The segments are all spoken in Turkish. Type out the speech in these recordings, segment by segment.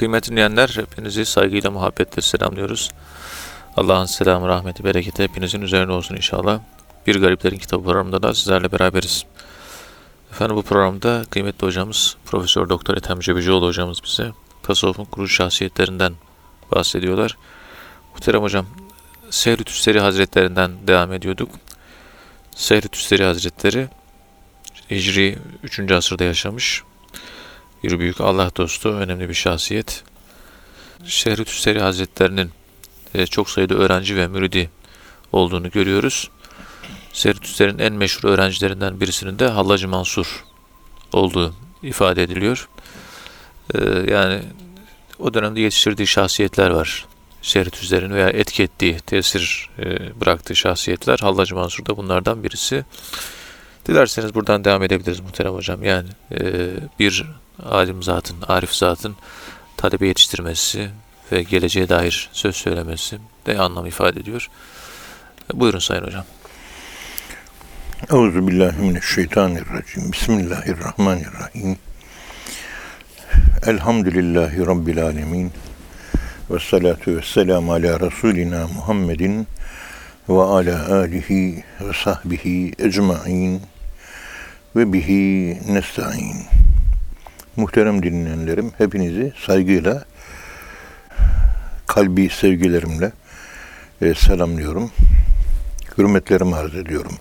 Kıymetli dinleyenler, hepinizi saygıyla, muhabbetle selamlıyoruz. Allah'ın selamı, rahmeti, bereketi hepinizin üzerine olsun inşallah. Bir Gariplerin Kitabı programında da sizlerle beraberiz. Efendim bu programda kıymetli hocamız Profesör Doktor Ethem Cebicioğlu hocamız bize tasavvufun kurucu şahsiyetlerinden bahsediyorlar. Muhterem hocam, Sehri Tüsteri Hazretlerinden devam ediyorduk. Sehri Tüsteri Hazretleri Hicri 3. asırda yaşamış. Bir büyük Allah dostu, önemli bir şahsiyet. Şehri Tüsteri Hazretlerinin e, çok sayıda öğrenci ve müridi olduğunu görüyoruz. Şehri Tüsteri'nin en meşhur öğrencilerinden birisinin de Hallacı Mansur olduğu ifade ediliyor. E, yani o dönemde yetiştirdiği şahsiyetler var. Şehri Tüsteri'nin veya etki ettiği, tesir e, bıraktığı şahsiyetler. Hallacı Mansur da bunlardan birisi. Dilerseniz buradan devam edebiliriz muhterem hocam. Yani bir alim zatın, arif zatın talebe yetiştirmesi ve geleceğe dair söz söylemesi de anlam ifade ediyor. Buyurun Sayın Hocam. Euzu billahi mineşşeytanirracim. Bismillahirrahmanirrahim. Elhamdülillahi rabbil alamin. Ve salatu ve selamu ala Resulina Muhammedin ve ala alihi ve sahbihi ecmain ve bihi nesta'in. Muhterem dinleyenlerim, hepinizi saygıyla, kalbi sevgilerimle e, selamlıyorum. Hürmetlerimi arz ediyorum.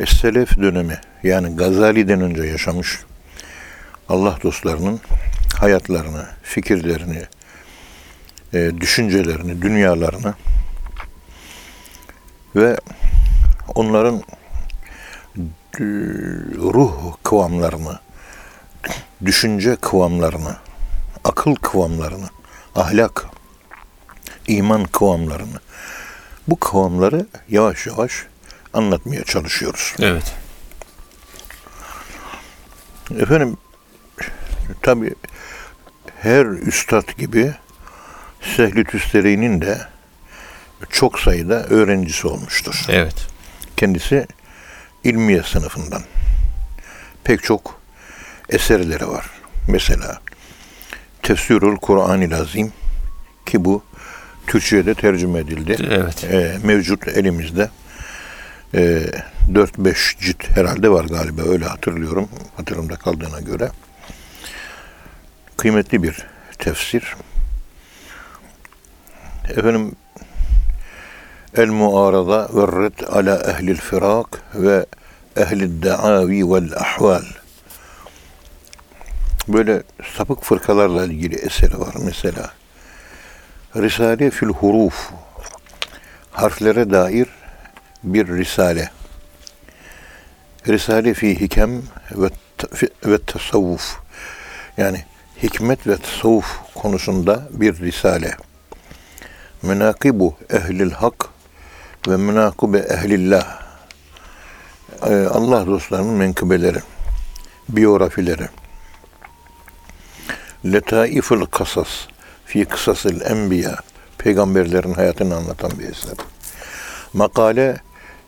Es-Selef dönemi, yani Gazali'den önce yaşamış Allah dostlarının hayatlarını, fikirlerini, e, düşüncelerini, dünyalarını ve onların e, ruh kıvamlarını, düşünce kıvamlarını, akıl kıvamlarını, ahlak, iman kıvamlarını, bu kıvamları yavaş yavaş anlatmaya çalışıyoruz. Evet. Efendim, tabi her üstad gibi Sehli Tüsteri'nin de çok sayıda öğrencisi olmuştur. Evet. Kendisi ilmiye sınıfından. Pek çok eserleri var. Mesela Tefsirul Kur'an-ı Azim ki bu Türkçe'ye tercüme edildi. Evet. Ee, mevcut elimizde. Ee, 4-5 cilt herhalde var galiba öyle hatırlıyorum. Hatırımda kaldığına göre. Kıymetli bir tefsir. Efendim El muarada ve red ala ehlil firak ve ehlil da'avi vel ahval. Böyle sapık fırkalarla ilgili eseri var mesela. Risale fil huruf. Harflere dair bir risale. Risale fi hikem ve, ve tasavvuf. Yani hikmet ve tasavvuf konusunda bir risale. Menakibu ehlil hak ve menakube ehlillah. Allah dostlarının menkıbeleri, biyografileri. Letaiful kasas fi kısasıl enbiya. Peygamberlerin hayatını anlatan bir eser. Makale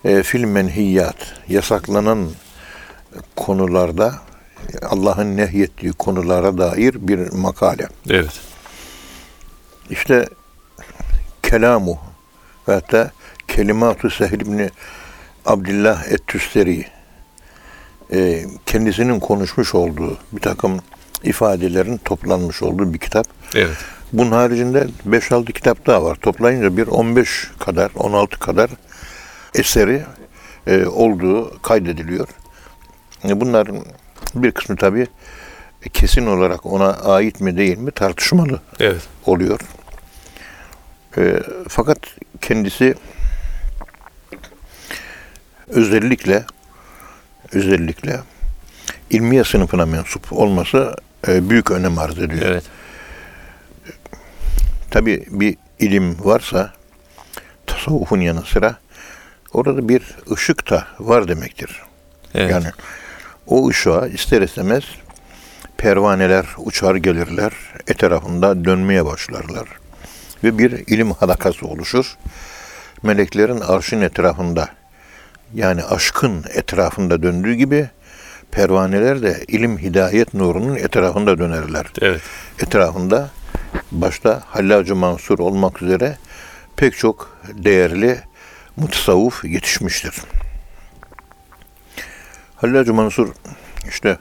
e, fil menhiyat. Yasaklanan konularda Allah'ın nehyettiği konulara dair bir makale. Evet. İşte kelamu ve hatta Kelimatu Sehl ibn Abdullah et-Tüsteri e, kendisinin konuşmuş olduğu bir takım ifadelerin toplanmış olduğu bir kitap. Evet. Bunun haricinde 5-6 kitap daha var. Toplayınca bir 15 kadar, 16 kadar eseri e, olduğu kaydediliyor. E, bunların bir kısmı tabii kesin olarak ona ait mi değil mi tartışmalı Evet. oluyor. E, fakat kendisi özellikle özellikle ilmiye sınıfına mensup olması e, büyük önem arz ediyor. Evet. Tabi bir ilim varsa tasavvufun yanı sıra orada bir ışık da var demektir. Evet. Yani o ışığa ister istemez pervaneler uçar gelirler, etrafında dönmeye başlarlar. Ve bir ilim halakası oluşur. Meleklerin arşın etrafında yani aşkın etrafında döndüğü gibi pervaneler de ilim hidayet nurunun etrafında dönerler. Evet. Etrafında başta Hallacı Mansur olmak üzere pek çok değerli mutasavvuf yetişmiştir. Hallacı Mansur işte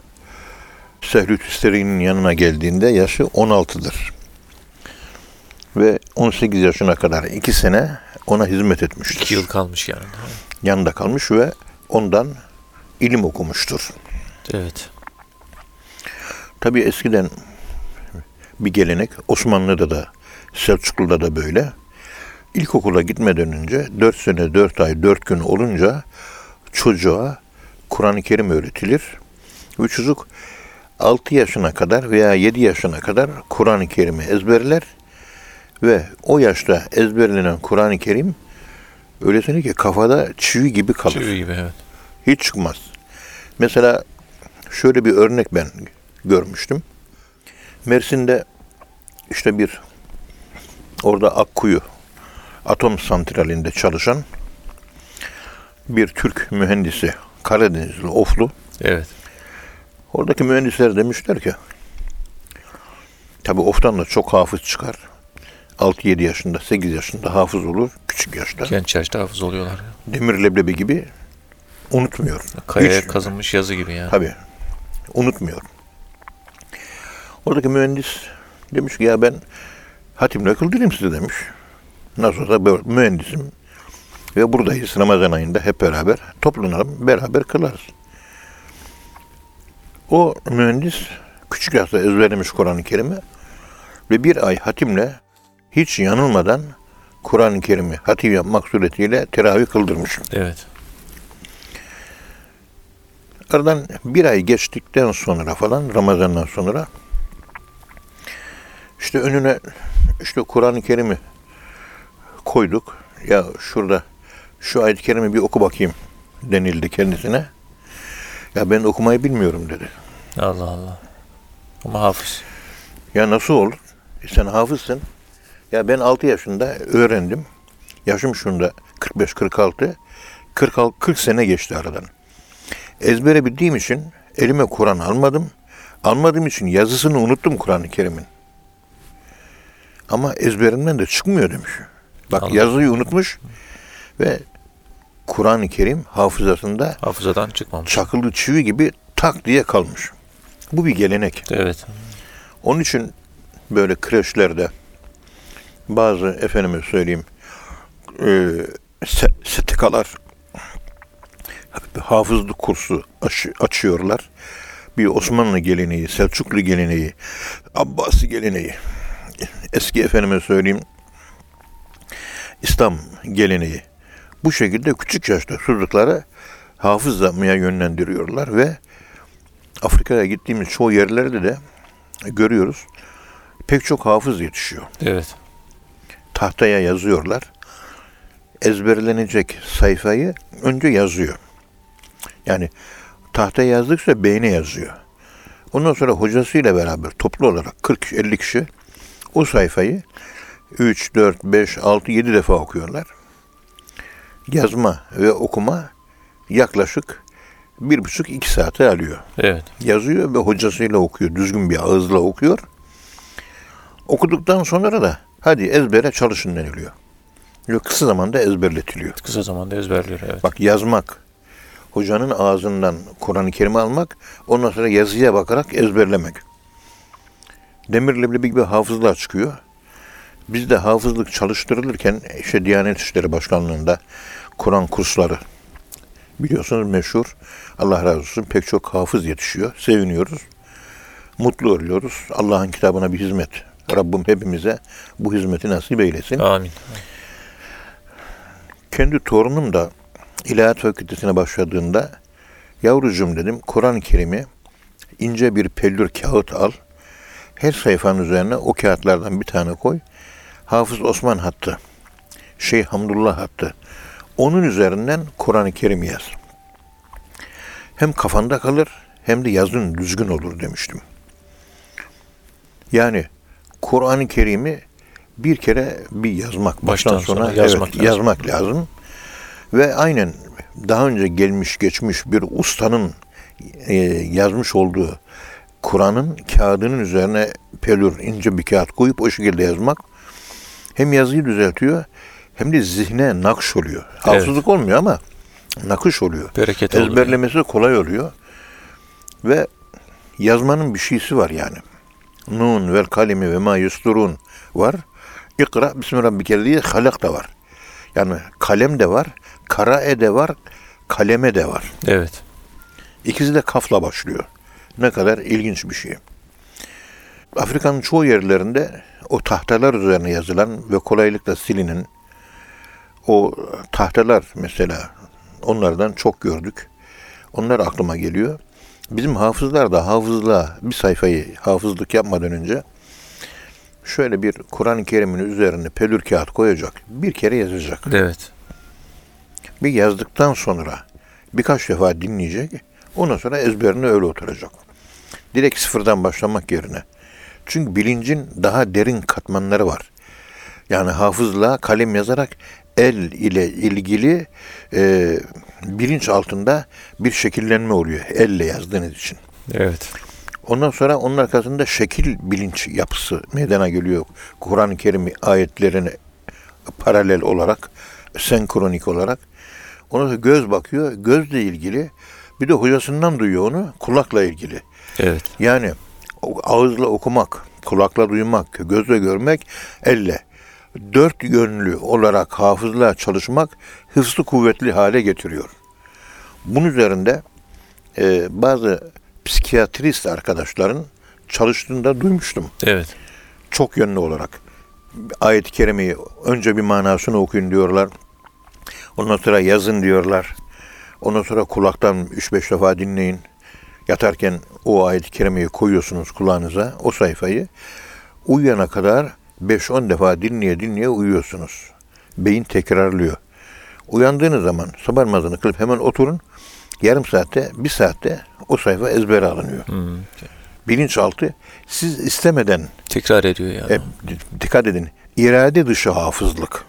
Sehlü Tüsteri'nin yanına geldiğinde yaşı 16'dır. Ve 18 yaşına kadar 2 sene ona hizmet etmiştir. İki yıl kalmış yani. Yanında kalmış ve ondan ilim okumuştur. Evet. Tabii eskiden bir gelenek Osmanlı'da da Selçuklu'da da böyle. İlkokula gitmeden önce 4 sene 4 ay 4 gün olunca çocuğa Kur'an-ı Kerim öğretilir. Ve çocuk 6 yaşına kadar veya 7 yaşına kadar Kur'an-ı Kerim'i ezberler ve o yaşta ezberlenen Kur'an-ı Kerim öylesine ki kafada çivi gibi kalır. Çivi gibi evet. Hiç çıkmaz. Mesela şöyle bir örnek ben görmüştüm. Mersin'de işte bir orada Akkuyu atom santralinde çalışan bir Türk mühendisi Karadenizli Oflu Evet. Oradaki mühendisler demişler ki tabi oftan da çok hafız çıkar. 6-7 yaşında, 8 yaşında hafız olur. Küçük yaşta. Genç yaşta hafız oluyorlar. Demir leblebi gibi unutmuyor. Kayaya Hiç- kazınmış yazı gibi yani. Tabii. Unutmuyor. Oradaki mühendis demiş ki ya ben hatimle kıldırayım size demiş. Nasıl olsa mühendisim ve buradayız Ramazan ayında hep beraber toplanalım beraber kılarız. O mühendis küçük yaşta ezberlemiş Kur'an-ı Kerim'i ve bir ay hatimle hiç yanılmadan Kur'an-ı Kerim'i hatim yapmak suretiyle teravih kıldırmış. Evet. Aradan bir ay geçtikten sonra falan Ramazan'dan sonra işte önüne işte Kur'an-ı Kerim'i koyduk. Ya şurada şu ayet-i kerime bir oku bakayım denildi kendisine. Ya ben okumayı bilmiyorum dedi. Allah Allah. Ama hafız. Ya nasıl olur? E sen hafızsın. Ya ben 6 yaşında öğrendim. Yaşım şunda 45-46. 46 40 sene geçti aradan. Ezbere bildiğim için elime Kur'an almadım. Almadığım için yazısını unuttum Kur'an-ı Kerim'in. Ama ezberimden de çıkmıyor demiş. Bak Allah. yazıyı unutmuş ve Kur'an-ı Kerim hafızasında Hafızadan çıkmamış. çakılı çivi gibi tak diye kalmış. Bu bir gelenek. Evet. Onun için böyle kreşlerde bazı efendime söyleyeyim e, STK'lar hafızlık kursu aç- açıyorlar. Bir Osmanlı geleneği, Selçuklu geleneği, Abbasi geleneği, eski efendime söyleyeyim İslam geleneği. Bu şekilde küçük yaşta çocukları hafızlamaya yönlendiriyorlar ve Afrika'ya gittiğimiz çoğu yerlerde de görüyoruz. Pek çok hafız yetişiyor. Evet. Tahtaya yazıyorlar. Ezberlenecek sayfayı önce yazıyor. Yani tahtaya yazdıkça beyne yazıyor. Ondan sonra hocasıyla beraber toplu olarak 40-50 kişi o sayfayı 3, 4, 5, 6, 7 defa okuyorlar. Yazma ve okuma yaklaşık bir buçuk iki saate alıyor Evet. yazıyor ve hocasıyla okuyor. Düzgün bir ağızla okuyor. Okuduktan sonra da hadi ezbere çalışın deniliyor. Kısa zamanda ezberletiliyor. Kısa zamanda ezberliyor. Evet. Bak yazmak, hocanın ağzından Kur'an-ı Kerim'i almak, ondan sonra yazıya bakarak ezberlemek. Demir leblebi gibi hafızlar çıkıyor. Bizde hafızlık çalıştırılırken işte Diyanet İşleri Başkanlığı'nda Kur'an kursları biliyorsunuz meşhur. Allah razı olsun pek çok hafız yetişiyor. Seviniyoruz. Mutlu oluyoruz. Allah'ın kitabına bir hizmet. Rabbim hepimize bu hizmeti nasip eylesin. Amin. Kendi torunum da ilahiyat fakültesine başladığında yavrucuğum dedim Kur'an-ı Kerim'i ince bir pellür kağıt al. Her sayfanın üzerine o kağıtlardan bir tane koy. Hafız Osman hattı. Şeyh Hamdullah hattı. Onun üzerinden Kur'an-ı Kerim yaz. Hem kafanda kalır hem de yazın düzgün olur demiştim. Yani Kur'an-ı Kerim'i bir kere bir yazmak, baştan, Baştan sona, sona yazmak evet, lazım. yazmak lazım. Ve aynen daha önce gelmiş geçmiş bir ustanın e, yazmış olduğu Kur'an'ın kağıdının üzerine pelür, ince bir kağıt koyup o şekilde yazmak hem yazıyı düzeltiyor hem de zihne nakş oluyor. Hafızlık olmuyor ama nakış oluyor. Bereket oluyor. Ezberlemesi kolay oluyor. Ve yazmanın bir şeysi var yani. Nun vel kalemi ve ma yusturun var. İkra bismi rabbike diye halak da var. Yani kalem de var, karae de var, kaleme de var. Evet. İkisi de kafla başlıyor. Ne kadar ilginç bir şey. Afrika'nın çoğu yerlerinde o tahtalar üzerine yazılan ve kolaylıkla silinen o tahtalar mesela onlardan çok gördük. Onlar aklıma geliyor. Bizim hafızlar da hafızlığa bir sayfayı hafızlık yapmadan önce şöyle bir Kur'an-ı Kerim'in üzerine pelür kağıt koyacak. Bir kere yazacak. Evet. Bir yazdıktan sonra birkaç defa dinleyecek. Ondan sonra ezberine öyle oturacak. Direkt sıfırdan başlamak yerine. Çünkü bilincin daha derin katmanları var. Yani hafızlığa kalem yazarak el ile ilgili e, bilinç altında bir şekillenme oluyor. Elle yazdığınız için. Evet. Ondan sonra onun arkasında şekil bilinç yapısı meydana geliyor. Kur'an-ı Kerim ayetlerine paralel olarak, senkronik olarak. Ona da göz bakıyor. Gözle ilgili bir de hocasından duyuyor onu kulakla ilgili. Evet. Yani ağızla okumak, kulakla duymak, gözle görmek, elle. Dört yönlü olarak hafızla çalışmak hıfzı kuvvetli hale getiriyor. Bunun üzerinde e, bazı psikiyatrist arkadaşların çalıştığında duymuştum. Evet. Çok yönlü olarak. Ayet-i Kerime'yi önce bir manasını okuyun diyorlar. Ondan sonra yazın diyorlar. Ondan sonra kulaktan 3-5 defa dinleyin. Yatarken o ayet-i kerimeyi koyuyorsunuz kulağınıza, o sayfayı. Uyuyana kadar 5-10 defa dinleye dinleye uyuyorsunuz. Beyin tekrarlıyor. Uyandığınız zaman sabah namazını kılıp hemen oturun. Yarım saatte, bir saatte o sayfa ezbere alınıyor. Hmm. Bilinçaltı siz istemeden Tekrar ediyor yani. hep dikkat edin. İrade dışı hafızlık,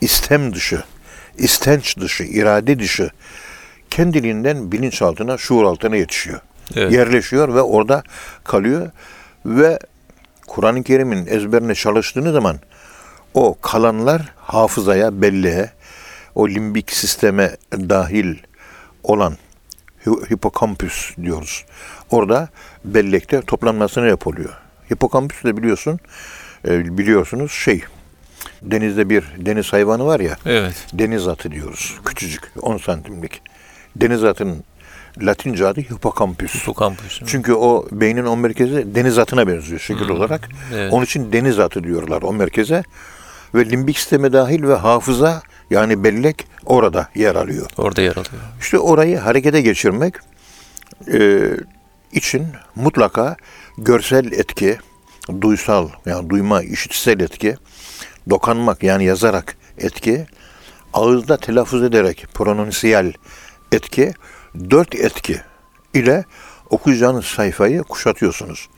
istem dışı, istenç dışı, irade dışı kendiliğinden bilinçaltına, şuur altına yetişiyor. Evet. Yerleşiyor ve orada kalıyor ve Kur'an-ı Kerim'in ezberine çalıştığınız zaman o kalanlar hafızaya, belleğe, o limbik sisteme dahil olan hi- hipokampüs diyoruz. Orada bellekte toplanmasına yapılıyor. Hipokampüs de biliyorsun, e, biliyorsunuz şey, denizde bir deniz hayvanı var ya, Evet. deniz atı diyoruz. Küçücük, 10 santimlik. Deniz atının Latince adı hipokampüs. Hipokampüs. Çünkü o beynin o merkezi deniz atına benziyor şekil olarak. evet. Onun için deniz atı diyorlar o merkeze. Ve limbik sisteme dahil ve hafıza yani bellek orada yer alıyor. Orada yer alıyor. İşte orayı harekete geçirmek e, için mutlaka görsel etki, duysal yani duyma, işitsel etki, dokanmak yani yazarak etki, ağızda telaffuz ederek pronansiyel etki, dört etki ile okuyacağınız sayfayı kuşatıyorsunuz.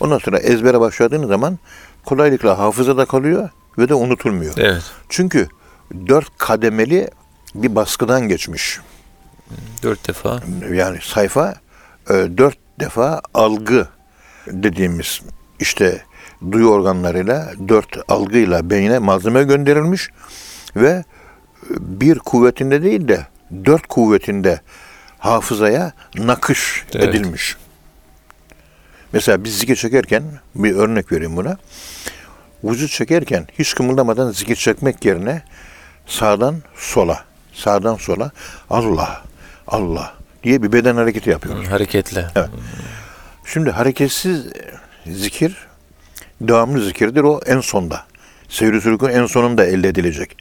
Ondan sonra ezbere başladığınız zaman kolaylıkla hafızada kalıyor ve de unutulmuyor. Evet. Çünkü dört kademeli bir baskıdan geçmiş. Dört defa. Yani sayfa e, dört defa algı dediğimiz işte duyu organlarıyla dört algıyla beyne malzeme gönderilmiş ve e, bir kuvvetinde değil de dört kuvvetinde hafızaya nakış Evet. edilmiş. Mesela biz zikir çekerken bir örnek vereyim buna. Vücut çekerken hiç kımıldamadan zikir çekmek yerine sağdan sola, sağdan sola Allah, Allah diye bir beden hareketi yapıyoruz. Hareketle. Evet. Şimdi hareketsiz zikir devamlı zikirdir o en sonda. Seyri sülükün en sonunda elde edilecek.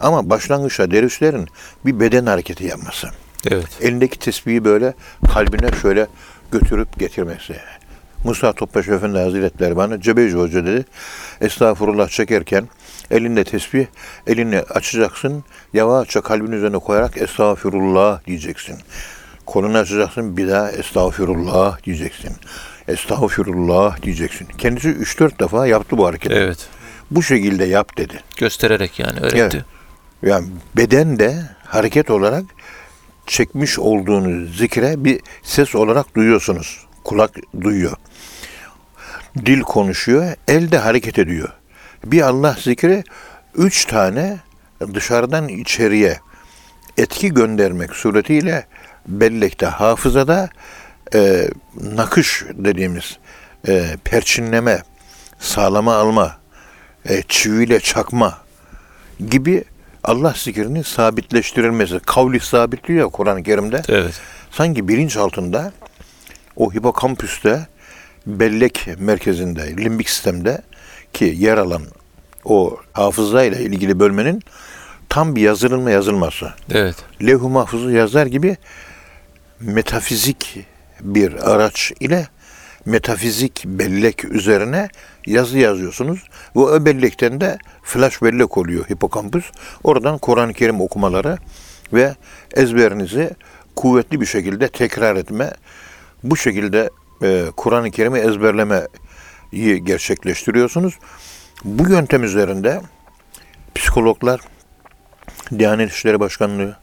Ama başlangıçta dervişlerin bir beden hareketi yapması. Evet. Elindeki tesbihi böyle kalbine şöyle götürüp getirmesi. Musa Topbaş Efendi Hazretleri bana Cebeci Hoca dedi. Estağfurullah çekerken elinde tesbih, elini açacaksın. Yavaşça kalbin üzerine koyarak estağfurullah diyeceksin. Kolunu açacaksın bir daha estağfurullah diyeceksin. Estağfurullah diyeceksin. Kendisi 3-4 defa yaptı bu hareketi. Evet. Bu şekilde yap dedi. Göstererek yani öğretti. Yani beden de hareket olarak çekmiş olduğunuz zikre bir ses olarak duyuyorsunuz. Kulak duyuyor. Dil konuşuyor, el de hareket ediyor. Bir Allah zikri üç tane dışarıdan içeriye etki göndermek suretiyle bellekte, hafızada e, nakış dediğimiz e, perçinleme, sağlama alma, e, çiviyle çakma gibi Allah zikrini sabitleştirilmesi. Kavli sabit diyor ya Kur'an-ı Kerim'de. Evet. Sanki bilinç altında o hipokampüste bellek merkezinde, limbik sistemde ki yer alan o hafızayla ilgili bölmenin tam bir yazılma yazılması. Evet. Levh-i mahfuzu yazar gibi metafizik bir araç ile metafizik bellek üzerine yazı yazıyorsunuz. Bu o bellekten de flash bellek oluyor hipokampüs. Oradan Kur'an-ı Kerim okumaları ve ezberinizi kuvvetli bir şekilde tekrar etme, bu şekilde e, Kur'an-ı Kerim'i ezberlemeyi gerçekleştiriyorsunuz. Bu yöntem üzerinde psikologlar, Diyanet İşleri Başkanlığı,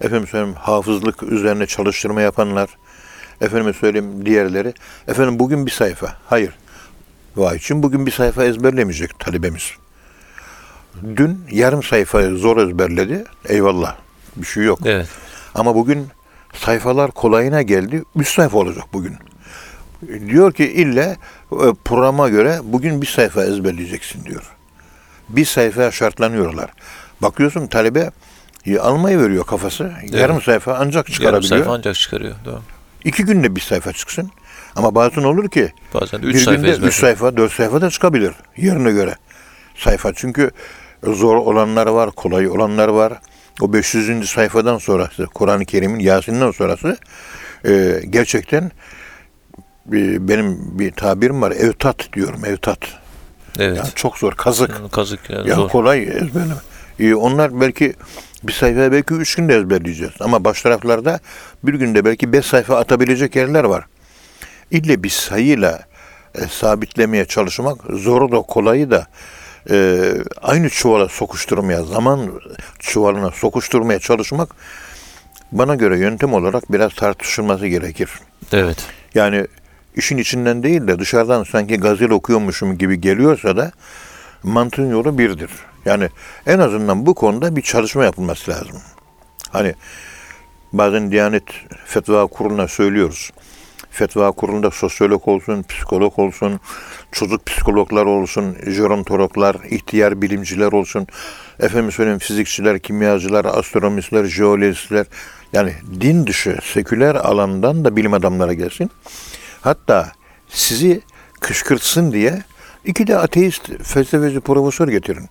efendim söyleyeyim hafızlık üzerine çalıştırma yapanlar, efendim söyleyeyim diğerleri, efendim bugün bir sayfa, hayır, vay için bugün bir sayfa ezberlemeyecek talebemiz. Dün yarım sayfayı zor ezberledi, eyvallah, bir şey yok. Evet. Ama bugün sayfalar kolayına geldi, üç sayfa olacak bugün. Diyor ki ille programa göre bugün bir sayfa ezberleyeceksin diyor. Bir sayfaya şartlanıyorlar. Bakıyorsun talebe e, almayı veriyor kafası. Yarım sayfa ancak Yarım çıkarabiliyor. sayfa ancak çıkarıyor. Doğru. İki günde bir sayfa çıksın. Ama bazen olur ki Bazen üç bir sayfa günde üç sayfa, dört sayfa da çıkabilir yerine göre. Sayfa çünkü zor olanlar var, kolay olanlar var. O 500. sayfadan sonrası, Kur'an-ı Kerim'in Yasin'den sonrası e, gerçekten e, benim bir tabirim var. Evtat diyorum, evtat. Evet. Yani çok zor, kazık. Kazık yani Ya zor. kolay ezberleme. E, onlar belki bir sayfaya belki üç günde ezberleyeceğiz. Ama baş taraflarda bir günde belki beş sayfa atabilecek yerler var. İlle bir sayıyla e, sabitlemeye çalışmak zoru da kolayı da e, aynı çuvala sokuşturmaya, zaman çuvalına sokuşturmaya çalışmak bana göre yöntem olarak biraz tartışılması gerekir. Evet. Yani işin içinden değil de dışarıdan sanki gazel okuyormuşum gibi geliyorsa da mantığın yolu birdir. Yani en azından bu konuda bir çalışma yapılması lazım. Hani bazen Diyanet Fetva Kurulu'na söylüyoruz. Fetva Kurulu'nda sosyolog olsun, psikolog olsun, çocuk psikologlar olsun, jerontologlar, ihtiyar bilimciler olsun, efendim söyleyeyim fizikçiler, kimyacılar, astronomistler, jeolojistler, yani din dışı, seküler alandan da bilim adamlara gelsin. Hatta sizi kışkırtsın diye iki de ateist felsefeci profesör getirin.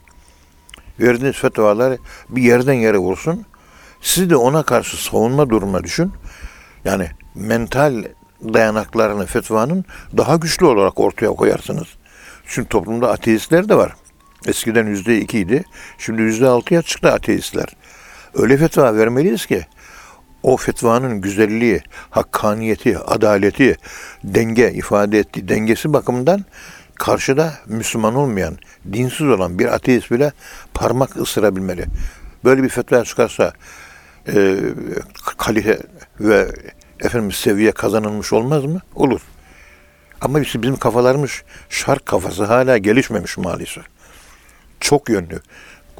Verdiğiniz fetvalar bir yerden yere vursun. Sizi de ona karşı savunma durumuna düşün. Yani mental dayanaklarını fetvanın daha güçlü olarak ortaya koyarsınız. Çünkü toplumda ateistler de var. Eskiden yüzde ikiydi. Şimdi yüzde altıya çıktı ateistler. Öyle fetva vermeliyiz ki o fetvanın güzelliği, hakkaniyeti, adaleti, denge ifade ettiği dengesi bakımından karşıda Müslüman olmayan, dinsiz olan bir ateist bile parmak ısırabilmeli. Böyle bir fetva çıkarsa e, kalite ve efendim seviye kazanılmış olmaz mı? Olur. Ama bizim kafalarımız şark kafası hala gelişmemiş maalesef. Çok yönlü.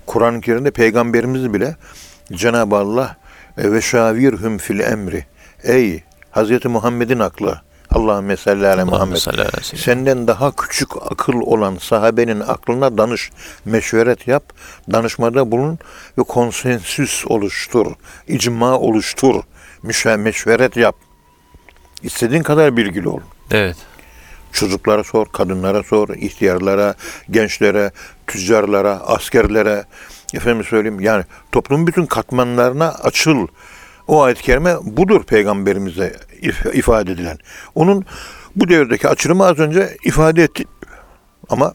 Kur'an-ı Kerim'de peygamberimiz bile Cenab-ı Allah e, ve şavirhum fil emri. Ey Hazreti Muhammed'in aklı. Allahümme salli ala Muhammed. Senden daha küçük akıl olan sahabenin aklına danış, meşveret yap, danışmada bulun ve konsensüs oluştur, icma oluştur, meşveret yap. İstediğin kadar bilgili ol. Evet. Çocuklara sor, kadınlara sor, ihtiyarlara, gençlere, tüccarlara, askerlere, efendim söyleyeyim yani toplumun bütün katmanlarına açıl. O ayet-i kerime budur peygamberimize if- ifade edilen. Onun bu devirdeki açılımı az önce ifade etti. Ama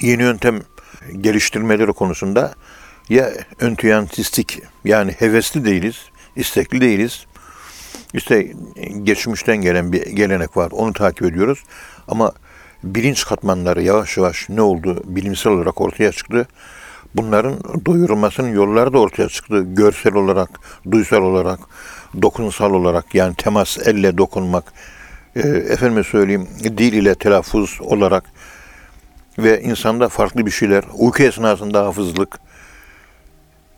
yeni yöntem geliştirmeleri konusunda ya entüyansistik yani hevesli değiliz, istekli değiliz. İşte geçmişten gelen bir gelenek var. Onu takip ediyoruz. Ama bilinç katmanları yavaş yavaş ne oldu bilimsel olarak ortaya çıktı. Bunların doyurulmasının yolları da ortaya çıktı. Görsel olarak, duysal olarak, dokunsal olarak yani temas, elle dokunmak, e, efendime söyleyeyim dil ile telaffuz olarak ve insanda farklı bir şeyler, uyku esnasında hafızlık,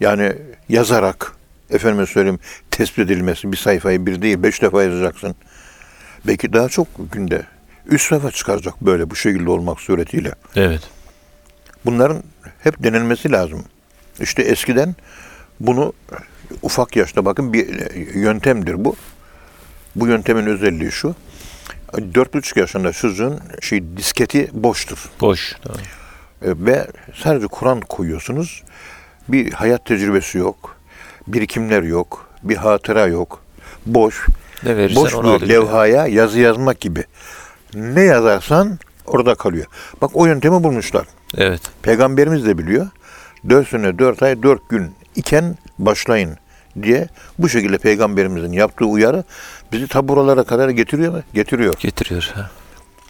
yani yazarak, efendime söyleyeyim tespit edilmesi bir sayfayı bir değil beş defa yazacaksın. Belki daha çok günde. Üç sayfa çıkaracak böyle bu şekilde olmak suretiyle. Evet. Bunların hep denilmesi lazım. İşte eskiden bunu ufak yaşta bakın bir yöntemdir bu. Bu yöntemin özelliği şu. Dört buçuk yaşında çocuğun şey disketi boştur. Boş. Tamam. Ve sadece Kur'an koyuyorsunuz. Bir hayat tecrübesi yok. Birikimler yok. Bir hatıra yok. Boş. Ne verirsen Boş onu bir levhaya yazı yazmak gibi. Ne yazarsan orada kalıyor. Bak o yöntemi bulmuşlar. Evet. Peygamberimiz de biliyor. Dört sene, dört ay, dört gün iken başlayın diye bu şekilde peygamberimizin yaptığı uyarı bizi ta buralara kadar getiriyor mu? Getiriyor. Getiriyor. Ha.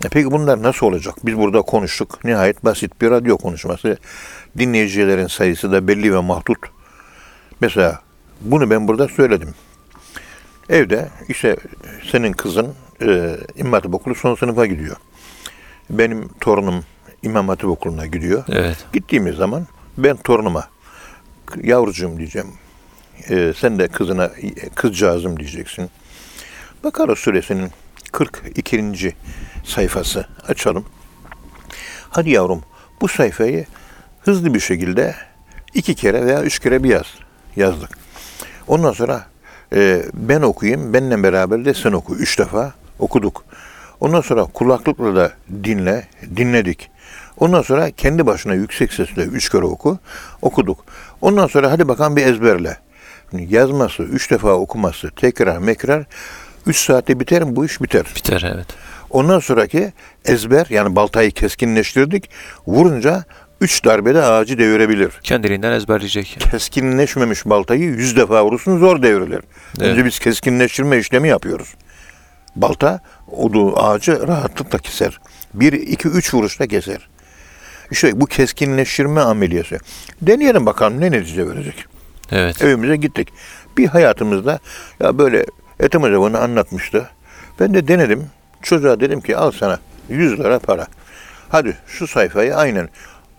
E peki bunlar nasıl olacak? Biz burada konuştuk. Nihayet basit bir radyo konuşması. Dinleyicilerin sayısı da belli ve mahdut. Mesela bunu ben burada söyledim. Evde işte senin kızın e, İmam Hatip Okulu son sınıfa gidiyor. Benim torunum İmam Hatip Okulu'na gidiyor. Evet. Gittiğimiz zaman ben torunuma yavrucuğum diyeceğim. E, sen de kızına kızcağızım diyeceksin. Bakara suresinin 42. sayfası açalım. Hadi yavrum bu sayfayı hızlı bir şekilde iki kere veya üç kere bir yaz. Yazdık. Ondan sonra e, ben okuyayım, benimle beraber de sen oku. Üç defa okuduk. Ondan sonra kulaklıkla da dinle, dinledik. Ondan sonra kendi başına yüksek sesle üç kere oku, okuduk. Ondan sonra hadi bakalım bir ezberle. Yazması, üç defa okuması, tekrar mekrar, üç saatte biter mi bu iş biter. Biter evet. Ondan sonraki ezber yani baltayı keskinleştirdik. Vurunca üç darbede ağacı devirebilir. Kendiliğinden ezberleyecek. Keskinleşmemiş baltayı yüz defa vurursun zor devrilir. Evet. Önce biz keskinleştirme işlemi yapıyoruz. Balta odu ağacı rahatlıkla keser. Bir, iki, üç vuruşta keser. İşte bu keskinleştirme ameliyatı. Deneyelim bakalım ne netice verecek. Evet. Evimize gittik. Bir hayatımızda ya böyle Ethem Hoca bunu anlatmıştı. Ben de denedim. Çocuğa dedim ki al sana 100 lira para. Hadi şu sayfayı aynen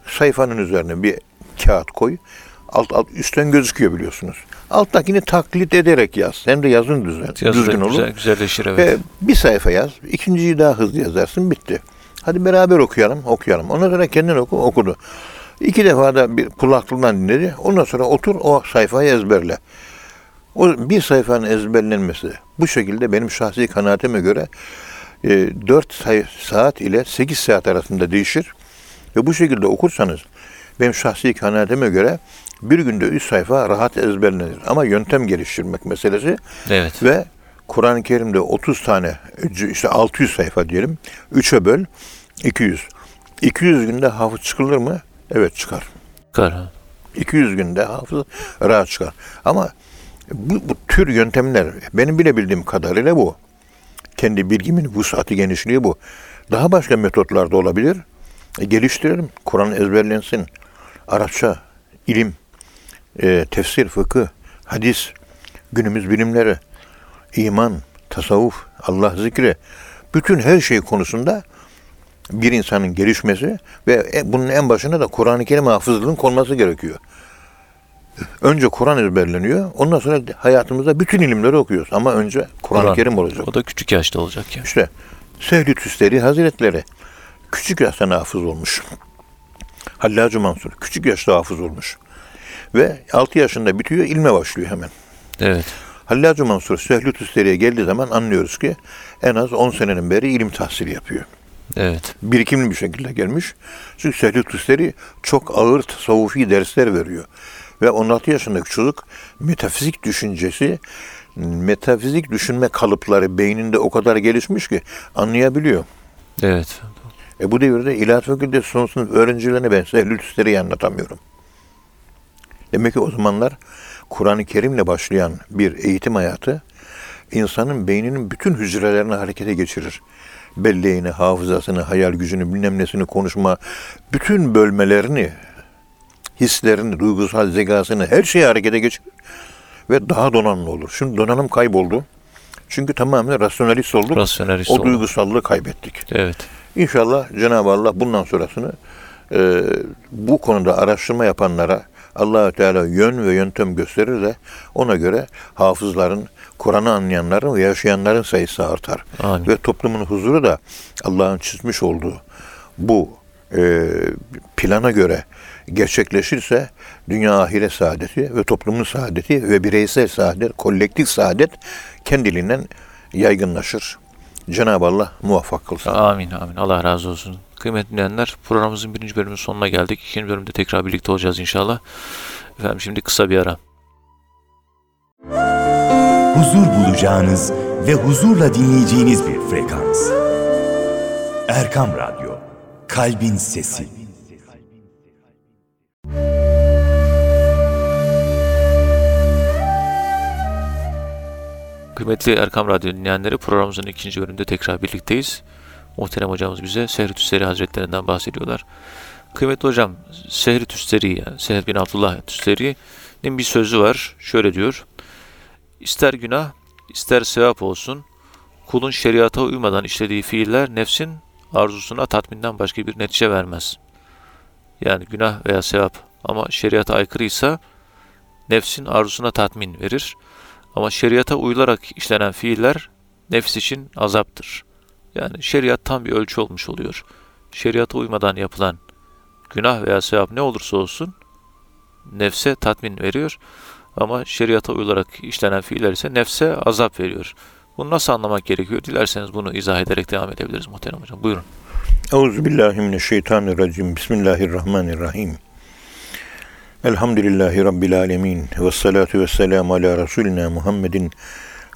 sayfanın üzerine bir kağıt koy. Alt alt üstten gözüküyor biliyorsunuz. Alttakini taklit ederek yaz. Hem de yazın düzen, Yazı düzgün olur. güzel, güzelleşir evet. Ve bir sayfa yaz. ikinciyi daha hızlı yazarsın. Bitti. Hadi beraber okuyalım. Okuyalım. Ondan sonra kendin oku. Okudu. İki defa da bir kulaklığından dinledi. Ondan sonra otur o sayfayı ezberle. O bir sayfanın ezberlenmesi bu şekilde benim şahsi kanaatime göre e, 4 say- saat ile 8 saat arasında değişir. Ve bu şekilde okursanız benim şahsi kanaatime göre bir günde 3 sayfa rahat ezberlenir. Ama yöntem geliştirmek meselesi Evet. ve Kur'an-ı Kerim'de 30 tane işte 600 sayfa diyelim. 3'e böl 200. 200 günde hafız çıkılır mı? Evet çıkar. Kar. ha. 200 günde hafız rahat çıkar. Ama bu, bu tür yöntemler benim bilebildiğim kadarıyla bu. Kendi bilgimin vusatı genişliği bu. Daha başka metotlar da olabilir. E, geliştirelim. Kur'an ezberlensin. Arapça, ilim, e, tefsir, fıkıh, hadis, günümüz bilimleri, iman, tasavvuf, Allah zikri, bütün her şey konusunda bir insanın gelişmesi ve e- bunun en başına da Kur'an-ı Kerim hafızlığının konması gerekiyor. Önce Kur'an ezberleniyor. Ondan sonra hayatımızda bütün ilimleri okuyoruz. Ama önce Kur'an-ı Kur'an. Kerim olacak. O da küçük yaşta olacak yani. İşte Sehli Tüsteri Hazretleri küçük yaşta hafız olmuş. Hallacı Mansur küçük yaşta hafız olmuş. Ve 6 yaşında bitiyor, ilme başlıyor hemen. Evet. Hallacı Mansur Sehli Tüsteri'ye geldiği zaman anlıyoruz ki en az 10 senenin beri ilim tahsili yapıyor. Evet. Birikimli bir şekilde gelmiş. Çünkü Sehli Tüsteri çok ağır tasavvufi dersler veriyor. Ve 16 yaşındaki çocuk metafizik düşüncesi, metafizik düşünme kalıpları beyninde o kadar gelişmiş ki anlayabiliyor. Evet. E bu devirde İlahiyat Fakültesi son sınıf öğrencilerine ben Sehli Tüsteri'yi anlatamıyorum. Demek ki o zamanlar Kur'an-ı Kerim'le başlayan bir eğitim hayatı insanın beyninin bütün hücrelerini harekete geçirir. Belleğini, hafızasını, hayal gücünü, bilmem nesini, konuşma, bütün bölmelerini hislerini, duygusal zekasını her şeyi harekete geçirir ve daha donanımlı olur. Şimdi donanım kayboldu. Çünkü tamamen rasyonalist olduk. Rasyonelist o duygusallığı kaybettik. Evet. İnşallah Cenab-ı Allah bundan sonrasını e, bu konuda araştırma yapanlara allah Teala yön ve yöntem gösterir de ona göre hafızların, Kur'an'ı anlayanların ve yaşayanların sayısı artar. Amin. Ve toplumun huzuru da Allah'ın çizmiş olduğu bu e, plana göre gerçekleşirse dünya ahiret saadeti ve toplumun saadeti ve bireysel saadet, kolektif saadet kendiliğinden yaygınlaşır. Cenab-ı Allah muvaffak kılsın. Amin amin. Allah razı olsun. Kıymetli dinleyenler programımızın birinci bölümünün sonuna geldik. İkinci bölümde tekrar birlikte olacağız inşallah. Efendim şimdi kısa bir ara. huzur bulacağınız ve huzurla dinleyeceğiniz bir frekans. Erkam Radyo, Kalbin Sesi. Kıymetli Erkam Radyo dinleyenleri programımızın ikinci bölümünde tekrar birlikteyiz. Muhterem hocamız bize Sehri Tüsteri Hazretlerinden bahsediyorlar. Kıymetli hocam Sehri Tüsteri yani Seher bin Abdullah Tüsteri'nin bir sözü var. Şöyle diyor. İster günah ister sevap olsun kulun şeriata uymadan işlediği fiiller nefsin arzusuna tatminden başka bir netice vermez. Yani günah veya sevap ama şeriata aykırıysa nefsin arzusuna tatmin verir. Ama şeriata uyularak işlenen fiiller nefs için azaptır. Yani şeriat tam bir ölçü olmuş oluyor. Şeriata uymadan yapılan günah veya sevap ne olursa olsun nefse tatmin veriyor. Ama şeriata uyularak işlenen fiiller ise nefse azap veriyor. Bunu nasıl anlamak gerekiyor? Dilerseniz bunu izah ederek devam edebiliriz muhterem hocam. Buyurun. Euzubillahimineşşeytanirracim. Bismillahirrahmanirrahim. Elhamdülillahi Rabbil alemin. Ve salatu ve selamu ala Resulina Muhammedin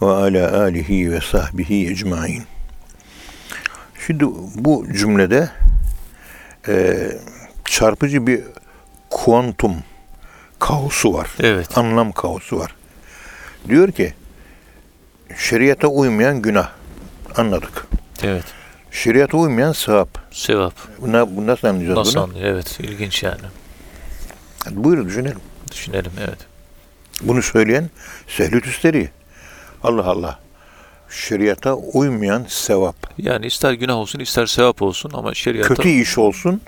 ve ala alihi ve sahbihi ecmain. Şimdi bu cümlede e, çarpıcı bir kuantum kaosu var. Evet. Anlam kaosu var. Diyor ki şeriata uymayan günah. Anladık. Evet. Şeriata uymayan sevap. Sevap. Buna, bu nasıl anlayacağız Nasıl bunu? anlıyor? Evet. İlginç yani. Buyurun düşünelim. Düşünelim. Evet. Bunu söyleyen Sehlü Tüsteri. Allah Allah. Şeriata uymayan sevap. Yani ister günah olsun ister sevap olsun ama şeriata Kötü iş olsun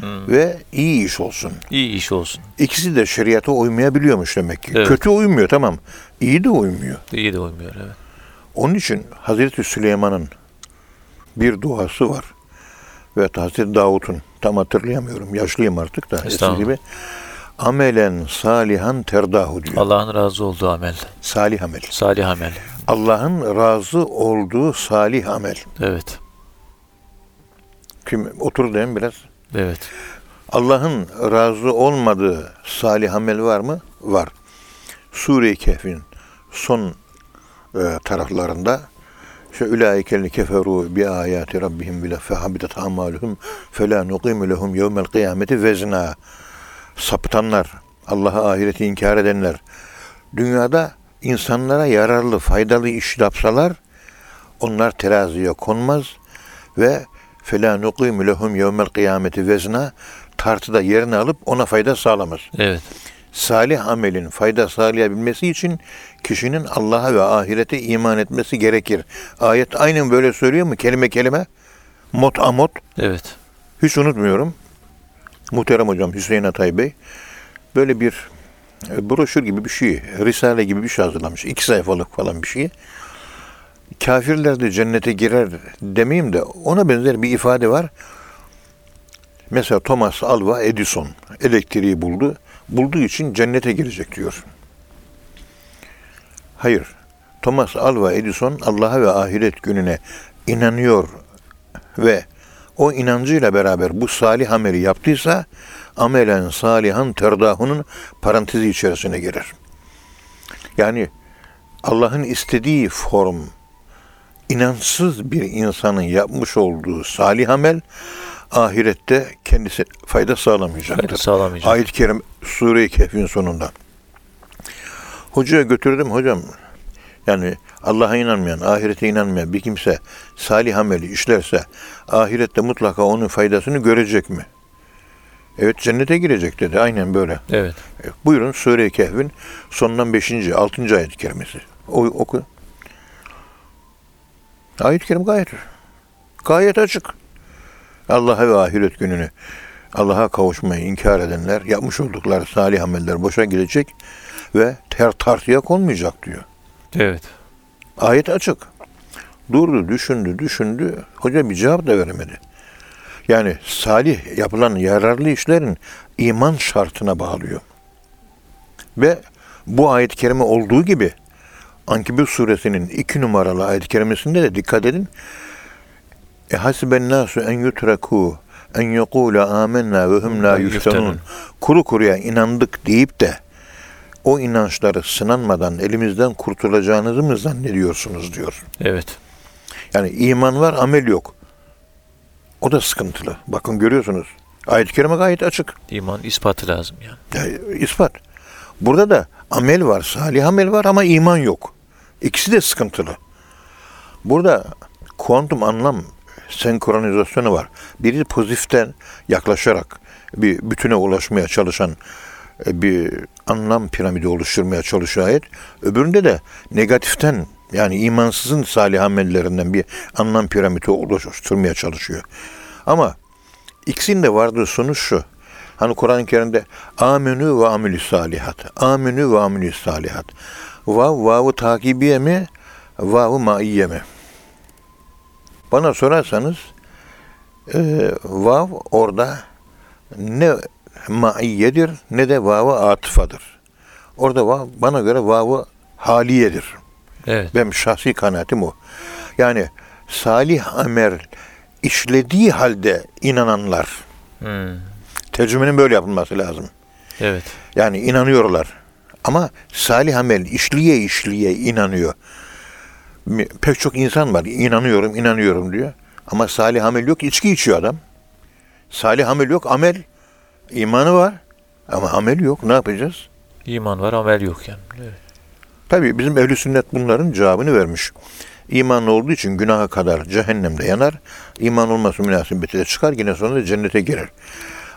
Hmm. ve iyi iş olsun. iyi iş olsun. İkisi de şeriata uymayabiliyormuş demek ki. Evet. Kötü uymuyor tamam. İyi de uymuyor. İyi de uymuyor. Evet. Onun için Hazreti Süleyman'ın bir duası var. Ve Hazreti Davut'un tam hatırlayamıyorum. Yaşlıyım artık da. Estağfurullah. gibi. Amelen salihan terdahu diyor. Allah'ın razı olduğu amel. Salih amel. Salih amel. Allah'ın razı olduğu salih amel. Evet. Kim otur deyin biraz. Evet. Allah'ın razı olmadığı salih amel var mı? Var. Sure-i Kehf'in son e, taraflarında şu ulaikellezine keferu bi ayati rabbihim bile fehabitat amaluhum fela nuqimu lehum yevmel kıyameti vezna. Sapıtanlar, Allah'a ahireti inkar edenler, dünyada insanlara yararlı, faydalı iş yapsalar, onlar teraziye konmaz ve fela nuqimu lehum yevmel kıyameti vezna tartıda yerini alıp ona fayda sağlamaz. Evet. Salih amelin fayda sağlayabilmesi için kişinin Allah'a ve ahirete iman etmesi gerekir. Ayet aynen böyle söylüyor mu? Kelime kelime. Mot amot. Evet. Hiç unutmuyorum. Muhterem hocam Hüseyin Atay Bey böyle bir e, broşür gibi bir şey, risale gibi bir şey hazırlamış. İki sayfalık falan bir şey. Kafirler de cennete girer demeyeyim de ona benzer bir ifade var. Mesela Thomas Alva Edison elektriği buldu. Bulduğu için cennete girecek diyor. Hayır. Thomas Alva Edison Allah'a ve ahiret gününe inanıyor ve o inancıyla beraber bu salih ameli yaptıysa amelen salihan terdahunun parantezi içerisine girer. Yani Allah'ın istediği form inançsız bir insanın yapmış olduğu salih amel ahirette kendisi fayda sağlamayacaktır. Fayda sağlamayacak. Ayet-i Kerim Sure-i Kehf'in sonunda. Hocaya götürdüm hocam. Yani Allah'a inanmayan, ahirete inanmayan bir kimse salih ameli işlerse ahirette mutlaka onun faydasını görecek mi? Evet cennete girecek dedi. Aynen böyle. Evet. E, Buyurun Sure-i Kehf'in sonundan 5. 6. ayet-i kerimesi. O, oku. Ayet-i kerim gayet, gayet açık. Allah'a ve ahiret gününü Allah'a kavuşmayı inkar edenler yapmış oldukları salih ameller boşa gidecek ve ter tartıya konmayacak diyor. Evet. Ayet açık. Durdu, düşündü, düşündü. Hoca bir cevap da veremedi. Yani salih yapılan yararlı işlerin iman şartına bağlıyor. Ve bu ayet-i kerime olduğu gibi Ankebut suresinin iki numaralı ayet-i kerimesinde de dikkat edin. E hasiben nasu en yutreku en yekula amennâ ve hum la yuftanun. Kuru kuruya inandık deyip de o inançları sınanmadan elimizden kurtulacağınızı mı zannediyorsunuz diyor. Evet. Yani iman var, amel yok. O da sıkıntılı. Bakın görüyorsunuz. Ayet-i kerime gayet açık. İman ispatı lazım yani. Yani ispat. Burada da amel var, salih amel var ama iman yok. İkisi de sıkıntılı. Burada kuantum anlam senkronizasyonu var. Biri pozitiften yaklaşarak bir bütüne ulaşmaya çalışan bir anlam piramidi oluşturmaya çalışıyor ayet. Öbüründe de negatiften yani imansızın salih amellerinden bir anlam piramidi oluşturmaya çalışıyor. Ama ikisinin de vardığı sonuç şu. Hani Kur'an-ı Kerim'de amenü ve amilü salihat. Amenü ve amilü salihat. Vav, vav'ı takibiye mi? Vav'ı maiye mi? Bana sorarsanız e, vav orada ne maiyedir ne de vav'ı atıfadır. Orada vav, bana göre vav'ı haliyedir. Evet. Benim şahsi kanaatim o. Yani salih amel işlediği halde inananlar. Hmm. Tercümenin böyle yapılması lazım. Evet. Yani inanıyorlar. Ama salih amel işliye işliye inanıyor. Pek çok insan var. inanıyorum, inanıyorum diyor. Ama salih amel yok. içki içiyor adam. Salih amel yok. Amel. İmanı var. Ama amel yok. Ne yapacağız? İman var, amel yok yani. Evet. Tabii bizim ehli sünnet bunların cevabını vermiş. İman olduğu için günaha kadar cehennemde yanar. İman olması münasebetiyle çıkar yine sonra cennete girer.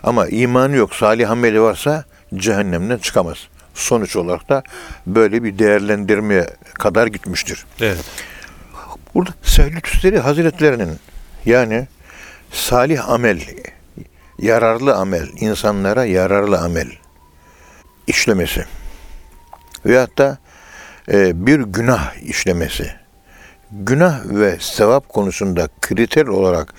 Ama imanı yok, salih ameli varsa cehennemden çıkamaz. Sonuç olarak da böyle bir değerlendirmeye kadar gitmiştir. Evet. Burada Seyyid Tüsteri Hazretlerinin yani salih amel, yararlı amel, insanlara yararlı amel işlemesi veyahut da e, bir günah işlemesi. Günah ve sevap konusunda kriter olarak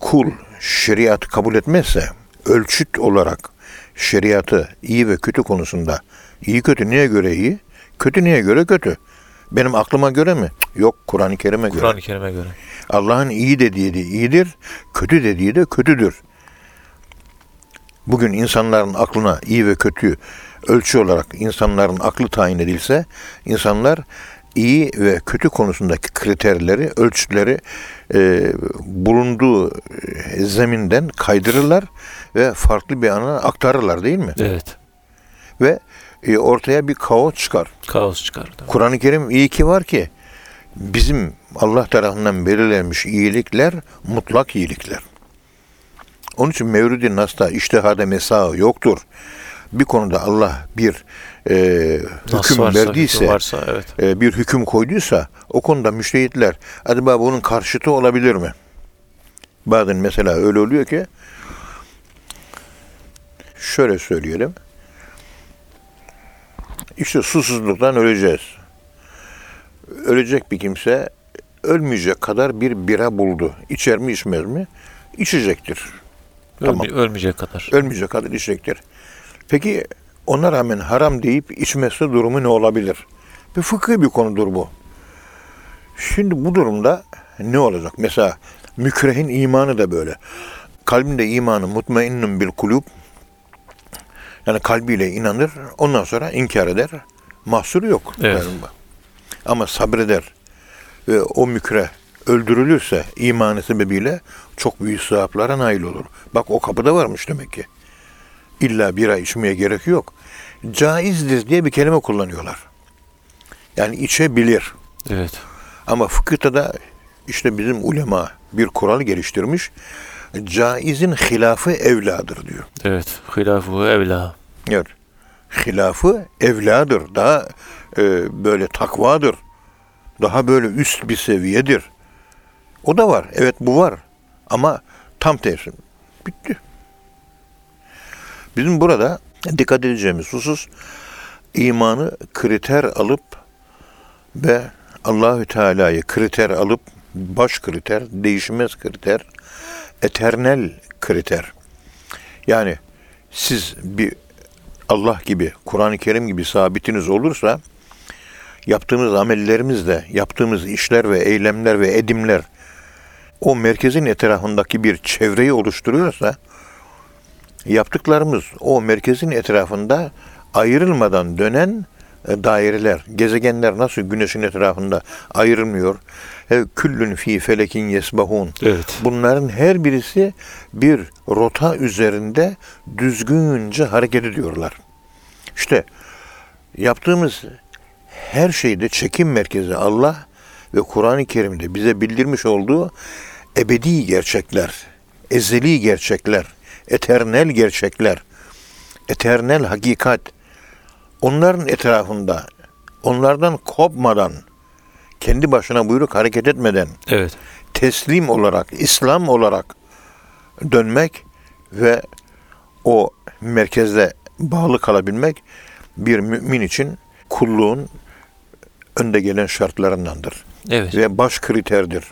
kul şeriatı kabul etmezse ölçüt olarak şeriatı iyi ve kötü konusunda iyi kötü niye göre iyi, kötü niye göre kötü? Benim aklıma göre mi? Yok Kur'an-ı Kerim'e göre. Kur'an-ı Kerim'e göre. Allah'ın iyi dediği de iyidir, kötü dediği de kötüdür. Bugün insanların aklına iyi ve kötü ölçü olarak insanların aklı tayin edilse, insanlar iyi ve kötü konusundaki kriterleri, ölçütleri e, bulunduğu e, zeminden kaydırırlar ve farklı bir ana aktarırlar değil mi? Evet. Ve e, ortaya bir kaos çıkar. Kaos çıkardı. Kur'an-ı Kerim iyi ki var ki bizim Allah tarafından belirlenmiş iyilikler mutlak iyilikler. Onun için Mevlid-i Nas'ta iştihada mesa yoktur. Bir konuda Allah bir e, hüküm varsa, verdiyse, varsa evet. e, bir hüküm koyduysa o konuda müştehitler acaba bunun karşıtı olabilir mi? Bazen mesela öyle oluyor ki şöyle söyleyelim. İşte susuzluktan öleceğiz. Ölecek bir kimse ölmeyecek kadar bir bira buldu. İçer mi içmez mi? İçecektir. Tamam. Ölme- ölmeyecek kadar. Ölmeyecek kadar içecektir. Peki ona rağmen haram deyip içmesi durumu ne olabilir? Bir fıkhi bir konudur bu. Şimdi bu durumda ne olacak? Mesela mükrehin imanı da böyle. Kalbinde imanı mutmainnun bil kulub yani kalbiyle inanır, ondan sonra inkar eder. Mahsuru yok. Evet. Ama sabreder ve o mükre öldürülürse imanı sebebiyle çok büyük sevaplara nail olur. Bak o kapıda varmış demek ki. İlla bira içmeye gerek yok. Caizdir diye bir kelime kullanıyorlar. Yani içebilir. Evet. Ama fıkıhta da işte bizim ulema bir kural geliştirmiş. caizin hilafı evladır diyor. Evet. Hilafı evla. Evet. Hilafı evladır. Daha e, böyle takvadır. Daha böyle üst bir seviyedir. O da var. Evet bu var. Ama tam tersi. Bitti. Bizim burada dikkat edeceğimiz husus imanı kriter alıp ve Allahü Teala'yı kriter alıp baş kriter, değişmez kriter, eternel kriter. Yani siz bir Allah gibi, Kur'an-ı Kerim gibi sabitiniz olursa yaptığımız amellerimizle, yaptığımız işler ve eylemler ve edimler o merkezin etrafındaki bir çevreyi oluşturuyorsa yaptıklarımız o merkezin etrafında ayrılmadan dönen e, daireler, gezegenler nasıl güneşin etrafında ayrılmıyor? E, Küllün fi felekin yesbahun. Evet. Bunların her birisi bir rota üzerinde düzgünce hareket ediyorlar. İşte yaptığımız her şeyde çekim merkezi Allah ve Kur'an-ı Kerim'de bize bildirmiş olduğu ebedi gerçekler, ezeli gerçekler, eternel gerçekler, eternel hakikat. Onların etrafında, onlardan kopmadan, kendi başına buyruk hareket etmeden, Evet. teslim olarak, İslam olarak dönmek ve o merkezde bağlı kalabilmek bir mümin için kulluğun önde gelen şartlarındandır. Evet. Ve baş kriterdir.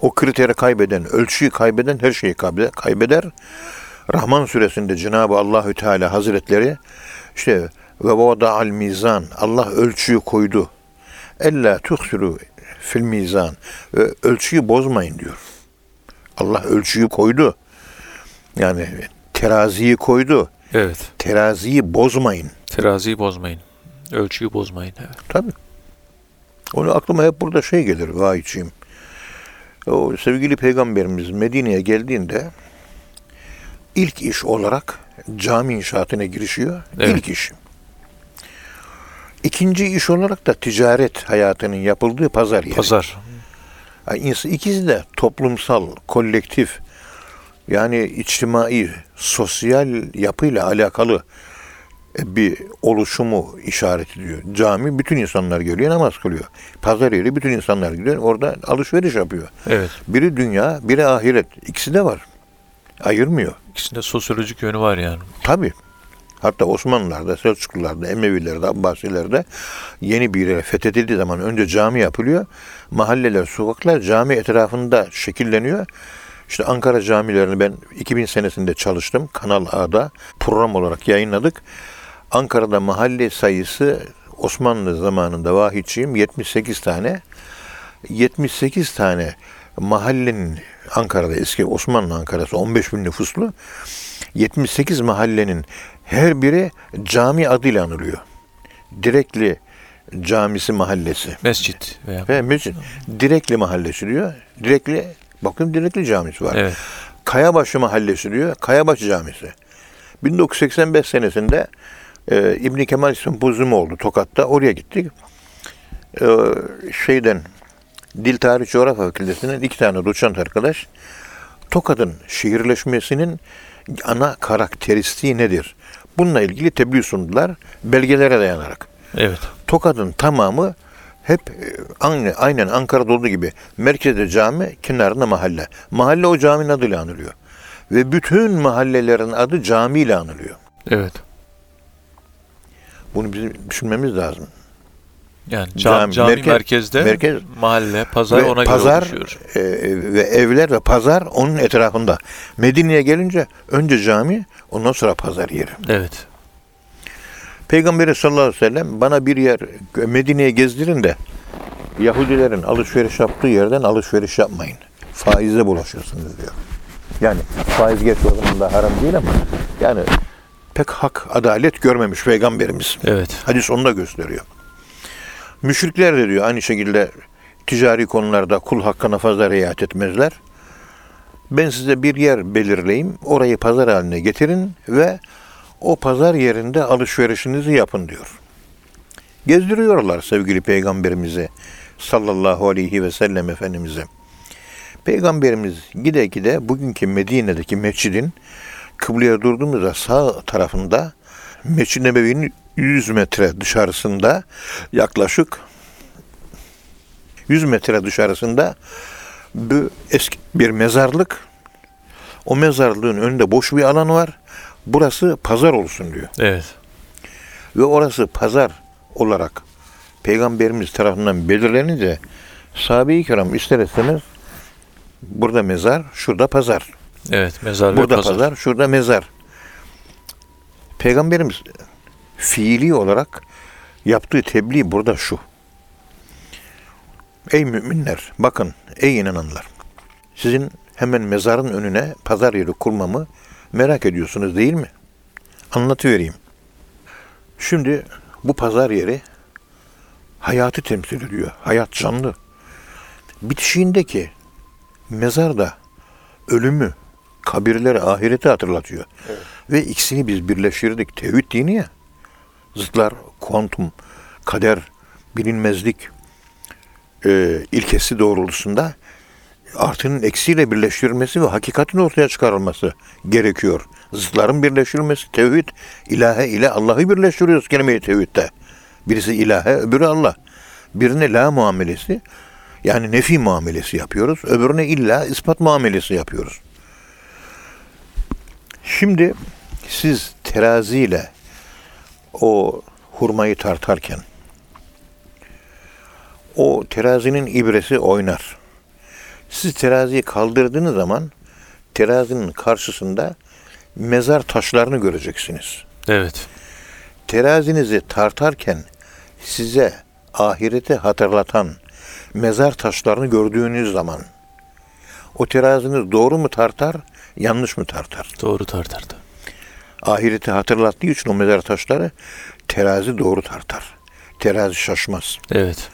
O kriteri kaybeden, ölçüyü kaybeden her şeyi kaybe- kaybeder. Rahman suresinde Cenab-ı Allahü Teala Hazretleri işte ve vada'al mizan Allah ölçüyü koydu. Ella tuhsiru fil mizan. Ve ölçüyü bozmayın diyor. Allah ölçüyü koydu. Yani teraziyi koydu. Evet. Teraziyi bozmayın. Teraziyi bozmayın. Ölçüyü bozmayın. Evet. Tabii. Onu aklıma hep burada şey gelir vahiyçiyim. O sevgili peygamberimiz Medine'ye geldiğinde ilk iş olarak cami inşaatına girişiyor. Evet. İlk iş. İkinci iş olarak da ticaret hayatının yapıldığı pazar yeri. Pazar. Yani ikisi de toplumsal, kolektif yani içtimai, sosyal yapıyla alakalı bir oluşumu işaret ediyor. Cami bütün insanlar geliyor, namaz kılıyor. Pazar yeri bütün insanlar gidiyor, orada alışveriş yapıyor. Evet. Biri dünya, biri ahiret. İkisi de var. Ayırmıyor. İkisinde sosyolojik yönü var yani. Tabii. Hatta Osmanlılar'da, Selçuklular'da, Emevilerde, Abbasilerde yeni bir yere fethedildiği zaman önce cami yapılıyor. Mahalleler, sokaklar cami etrafında şekilleniyor. İşte Ankara camilerini ben 2000 senesinde çalıştım. Kanal A'da program olarak yayınladık. Ankara'da mahalle sayısı Osmanlı zamanında vahidçiyim 78 tane. 78 tane mahallenin Ankara'da eski Osmanlı Ankara'sı 15 bin nüfuslu 78 mahallenin her biri cami adıyla anılıyor. Direkli Camisi Mahallesi Mescit veya ve mescid. Direkli Mahallesi diyor. Direkli, bakın Direkli Camisi var. Evet. Kayabaşı Mahallesi diyor. Kayabaşı Camisi. 1985 senesinde e, İbn Kemal Sempozyumu oldu Tokat'ta. Oraya gittik. E, şeyden Dil Tarih Coğrafya Fakültesinden iki tane doçent arkadaş Tokat'ın şehirleşmesinin ana karakteristiği nedir? Bununla ilgili tebliğ sundular belgelere dayanarak. Evet. Tokat'ın tamamı hep e, aynı, aynen Ankara'da olduğu gibi merkezde cami, kenarında mahalle. Mahalle o caminin adıyla anılıyor. Ve bütün mahallelerin adı camiyle anılıyor. Evet. Bunu bizim düşünmemiz lazım. Yani cami, Cami, cami merkez- merkezde, merkez- mahalle, pazar ona pazar göre oluşuyor. e, ve evler ve pazar onun etrafında. Medine'ye gelince önce cami, ondan sonra pazar yeri. Evet. Peygamberi sallallahu aleyhi ve sellem bana bir yer Medine'ye gezdirin de Yahudilerin alışveriş yaptığı yerden alışveriş yapmayın. Faize bulaşırsınız diyor. Yani faiz geç o zaman da haram değil ama yani pek hak, adalet görmemiş peygamberimiz. Evet. Hadis onu da gösteriyor. Müşrikler de diyor aynı şekilde ticari konularda kul hakkına fazla riayet etmezler. Ben size bir yer belirleyeyim, orayı pazar haline getirin ve o pazar yerinde alışverişinizi yapın diyor. Gezdiriyorlar sevgili peygamberimizi sallallahu aleyhi ve sellem efendimize. Peygamberimiz gide gide bugünkü Medine'deki mescidin kıbleye durduğumuzda sağ tarafında Mescid-i Nebevi'nin 100 metre dışarısında yaklaşık 100 metre dışarısında bir eski bir mezarlık. O mezarlığın önünde boş bir alan var. Burası pazar olsun diyor. Evet. Ve orası pazar olarak Peygamberimiz tarafından belirlenince sahabe-i kiram ister istemez burada mezar, şurada pazar. Evet. Mezar ve Burada pazar. pazar, şurada mezar. Peygamberimiz fiili olarak yaptığı tebliğ burada şu. Ey müminler, bakın ey inananlar. Sizin hemen mezarın önüne pazar yeri kurmamı merak ediyorsunuz değil mi? Anlatıvereyim. Şimdi bu pazar yeri hayatı temsil ediyor. Hayat canlı. Bitişiğindeki mezar da ölümü, kabirleri, ahireti hatırlatıyor. Ve ikisini biz birleştirdik. Tevhid dini ya. Zıtlar, kuantum, kader, bilinmezlik e, ilkesi doğrultusunda artının eksiyle birleştirilmesi ve hakikatin ortaya çıkarılması gerekiyor. Zıtların birleştirilmesi, tevhid, ilahe ile Allah'ı birleştiriyoruz kelime-i tevhidde. Birisi ilahe, öbürü Allah. Birine la muamelesi, yani nefi muamelesi yapıyoruz. Öbürüne illa ispat muamelesi yapıyoruz. Şimdi siz teraziyle o hurmayı tartarken o terazinin ibresi oynar. Siz teraziyi kaldırdığınız zaman terazinin karşısında mezar taşlarını göreceksiniz. Evet. Terazinizi tartarken size ahireti hatırlatan mezar taşlarını gördüğünüz zaman o teraziniz doğru mu tartar, yanlış mı tartar? Doğru tartardı. Ahireti hatırlattığı için o mezar taşları terazi doğru tartar. Terazi şaşmaz. Evet.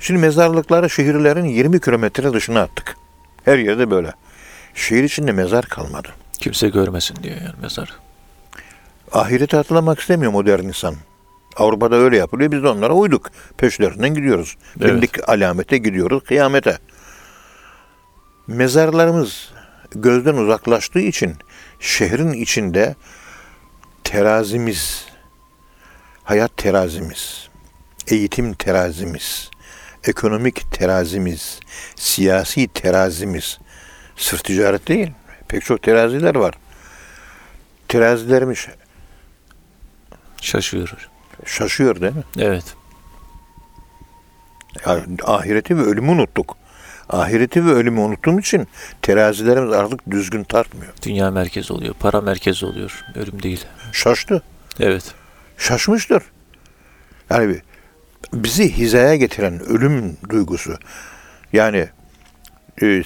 Şimdi mezarlıkları şehirlerin 20 kilometre dışına attık. Her yerde böyle. Şehir içinde mezar kalmadı. Kimse görmesin diyor yani mezar. Ahireti hatırlamak istemiyor modern insan. Avrupa'da öyle yapılıyor. Biz de onlara uyduk. Peşlerinden gidiyoruz. Evet. Bindik alamete gidiyoruz kıyamete. Mezarlarımız gözden uzaklaştığı için şehrin içinde terazimiz, hayat terazimiz, eğitim terazimiz, ekonomik terazimiz, siyasi terazimiz, sırf ticaret değil. Pek çok teraziler var. Terazilerimiz Şaşıyor. şaşıyor değil mi? Evet. Ya, ahireti ve ölümü unuttuk. Ahireti ve ölümü unuttuğum için terazilerimiz artık düzgün tartmıyor. Dünya merkezi oluyor. Para merkezi oluyor. Ölüm değil. Şaştı. Evet. Şaşmıştır. Yani bizi hizaya getiren ölüm duygusu. Yani e,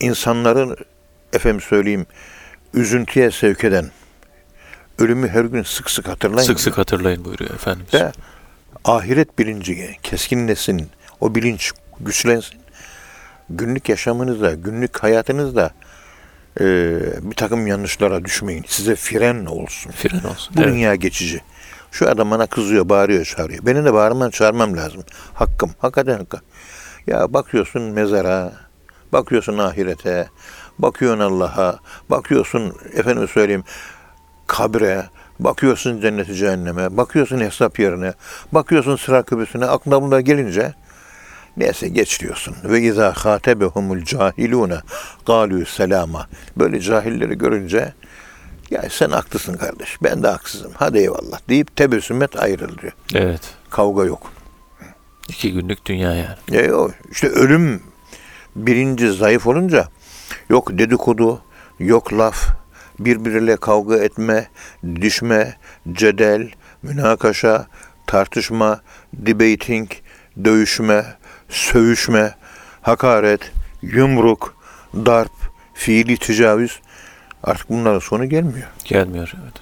insanların efendim söyleyeyim üzüntüye sevk eden ölümü her gün sık sık hatırlayın. Sık sık hatırlayın buyuruyor Efendimiz. Ve ahiret bilinci keskinleşsin, o bilinç güçlensin. Günlük yaşamınızda, günlük hayatınızda e, bir takım yanlışlara düşmeyin. Size fren olsun. Fren olsun. Bu Evet. dünya geçici. Şu adam bana kızıyor, bağırıyor, çağırıyor. Benim de bağırmam, çağırmam lazım. Hakkım, hakikaten hakkım. Ya bakıyorsun mezara, bakıyorsun ahirete, bakıyorsun Allah'a, bakıyorsun efendim söyleyeyim kabre, bakıyorsun cenneti cehenneme, bakıyorsun hesap yerine, bakıyorsun sıra kübüsüne, aklına bunlar gelince neyse geç diyorsun. Ve izâ khâtebehumul cahilûne gâlû selâma. Böyle cahilleri görünce ya sen haklısın kardeş, ben de haksızım, hadi eyvallah deyip tebessüm et ayrıl diyor. Evet. Kavga yok. İki günlük dünya yani. E, o, işte ölüm birinci zayıf olunca yok dedikodu, yok laf, birbiriyle kavga etme, düşme, cedel, münakaşa, tartışma, debating, dövüşme, sövüşme, hakaret, yumruk, darp, fiili tecavüz artık bunların sonu gelmiyor. Gelmiyor. Evet.